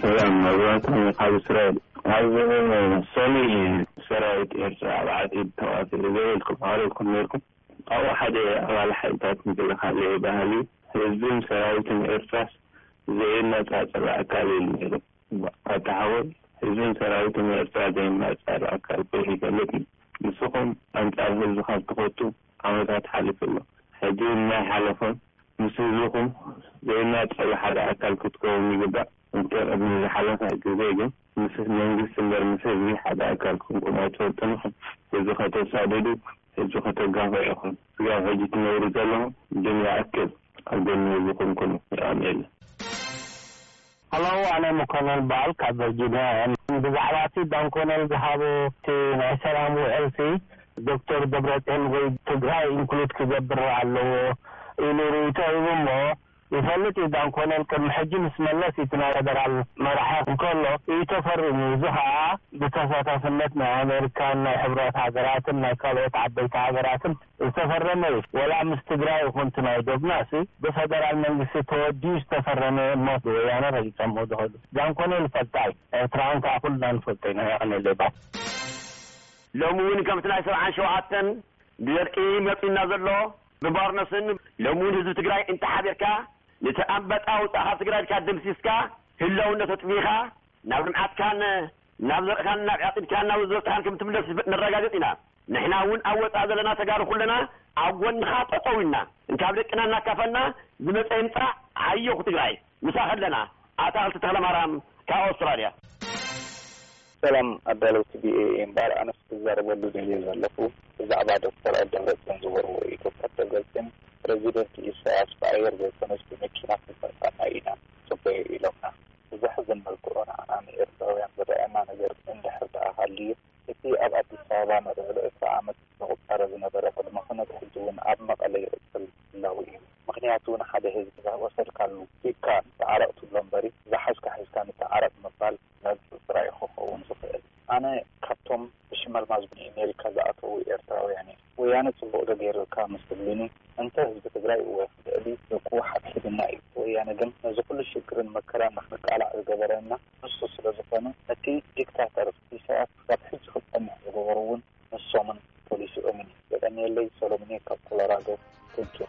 ሰላም ናብራኩም ካብ እስራኤል ኣዚ ሰኑይ ኢዩ ሰራዊት ኤርትራ ኣብ ዓጺድ ተዋሲኡ ዘበልኩም ኣቅሪብኩም ኔርኩም ኣብኡ ሓደ ኣባል ሓይልታት ምክልኻል ኢየ በሃሊ ህዝብን ሰራዊትን ኤርትራስ ዘይነጻጸል ኣካል ኢሉ ኔሩ ኣታ ሓወይ ህዝብን ሰራዊትን ኤርትራ ዘይነጻጸል ኣካል ከይትገልጽ ንስኩም ኣንጻር ህዝብካ ትኮቱ ዓመታት ሓሊፉ ኣሎ ሕጂ ናይ ሓለፎም ምስ ህዝብኹም ዘይናጸሉ ሓደ ኣካል ክትከውን ይግባእ እንተ ቅድሚ ዝሓለፈ ግዜ ግን ምስ መንግስቲ እምበር ምስ ህዝቢ ሓደ ኣካል ኮንኩም ኣይትፈልጡን ኢኹም ህዝቢ ከተሳድዱ ህዝቢ ከተጋፍዑ ኢኹም ስጋብ ሕጂ ትነብሩ ዘለኹም ግን ይኣክል ኣብ ጎኒ ህዝብኹም ኩኑ ኣሜን። Hello ኣነ መኮነን ባል ካብ ቨርጂንያ እየ ብዛዕባ እቲ ባንኮነል ዝሃቦ እቲ ናይ ሰላም ውዕል ሲ ዶክተር ደብረጼን ወይ ትግራይ ኢንክሉድ ክገብር ኣለዎ ኢሉ ሪኢቶ ሂቡ እሞ ይፈልጥ እዩ ባንኮነል ቅድሚ ሕጂ ምስ መለስ እዩ እቲ ናይ ፈደራል መራሒ እንከሎ ሪኢቶ ፈሪሙ እዩ እዚ ከኣ ብተሳታፍነት ናይ ኣሜሪካን ናይ ሕቡራት ሃገራትን ናይ ካልኦት ዓበይቲ ሃገራትን ዝተፈረመ እዩ ወላ ምስ ትግራይ ይኹን እቲ ናይ ዶብናሲ ብፈደራል መንግስቲ ተወዲኡ ዝተፈረመ እየ እሞ ብወያነ ረጊፀምኦ ዝኸዱ ጃንኮኔል ይፈልጣ እዩ ኤርትራውያን ካዓ ኩልና ንፈልጦ ኢና ያቀኔ ሌባ። ሎሚ ውን ከምቲ ናይ ሰብዓን ሸውዓተን ብደርቂ መጺኡና ዘሎ ብባርኖስን ሎሚ ውን ህዝቢ ትግራይ እንተሓቢርካ ነቲ ኣምበጣ ውጻእ ካብ ትግራይ ኢልካ ደምሲስካ ህላውነቱ ኣጥፊእኻ ናብ ልምዓትካን ናብ ዘርእካን ናብ ዓቂብካን ናብ ዝወጽካን ከም ትምለስ ነራጋግጽ ኢና ንሕና ውን ኣብ ወጻኢ ዘለና ተጋሩ ኩለና ኣብ ጎንካ ጠጠው ኢልና እንካብ ደቅና እናካፈልና ዝመጸ ይምጻእ ሃየኩ ትግራይ ምሳኪ ኣለና ኣታክልቲ ተክለማርያም ካብ ኣውስትራልያ። ሰላም ኣዳለውቲ ቢኤ እምባር ኣነስ ክዛረበሉ ደልየ ዘለኩ ብዛዕባ ዶክተር ደብረጽዮን ዝበልዎ እዩ ዶክተር ደብረጽዮን ፕረዚደንት ኢሰያስ ብኣየር ዘይኮነስ ብመኪና ክንጸንቀካ ኢና ጽበዮ ኢሎምና ብዘሕዝን መልክዑ ንዓና ንኤርትራውያን ዝረኣየና ነገር እንድሕር ደኣ ሃልዩ፣ እቲ ኣብ ኣዲስ ኣበባ ንልዕሊ ዕስራ ዓመት ንቑጻረ ዝነበረ ቅድመ ኩነት ሕጂ'ውን ኣብ መቐለ ይቕጽል ምህላዉ እዩ። ምኽንያቱ ንሓደ ህዝቢ ዝወሰድካሉ ሂብካ ንተዓረቕ ትብሎ እምበሪ ዝሓዝካ ሒዝካ ንተዓረቕ ምባል መልሲ ጥራይ'ዩ ክኸውን ዝኽእል። ኣነ ካብቶም ብሽመልማዝ ንኤሜሪካ ዝኣተዉ ኤርትራውያን እየ። ወያነ ፅቡቅ ዶ ገይሩልካ ምስ ትብልኒ እንተ ህዝቢ ትግራይ እወ ልዕሊ ደቁ ሓድሒድና እዩ ወያነ ግን ነዚ ኩሉ ሽግርን መከራን ንክንቃላዕ ዝገበረና ንሱ ስለ ዝኮነ ነቲ ዲክታተር ኢሳያስ ክሳብ ሕጂ ክፀንሕ ዝገበሩ እውን ንሶምን ፖሊሲኦምን እዩ የቀንየለይ ሰሎሙኔ ካብ ኮሎራዶ ቴንኪው።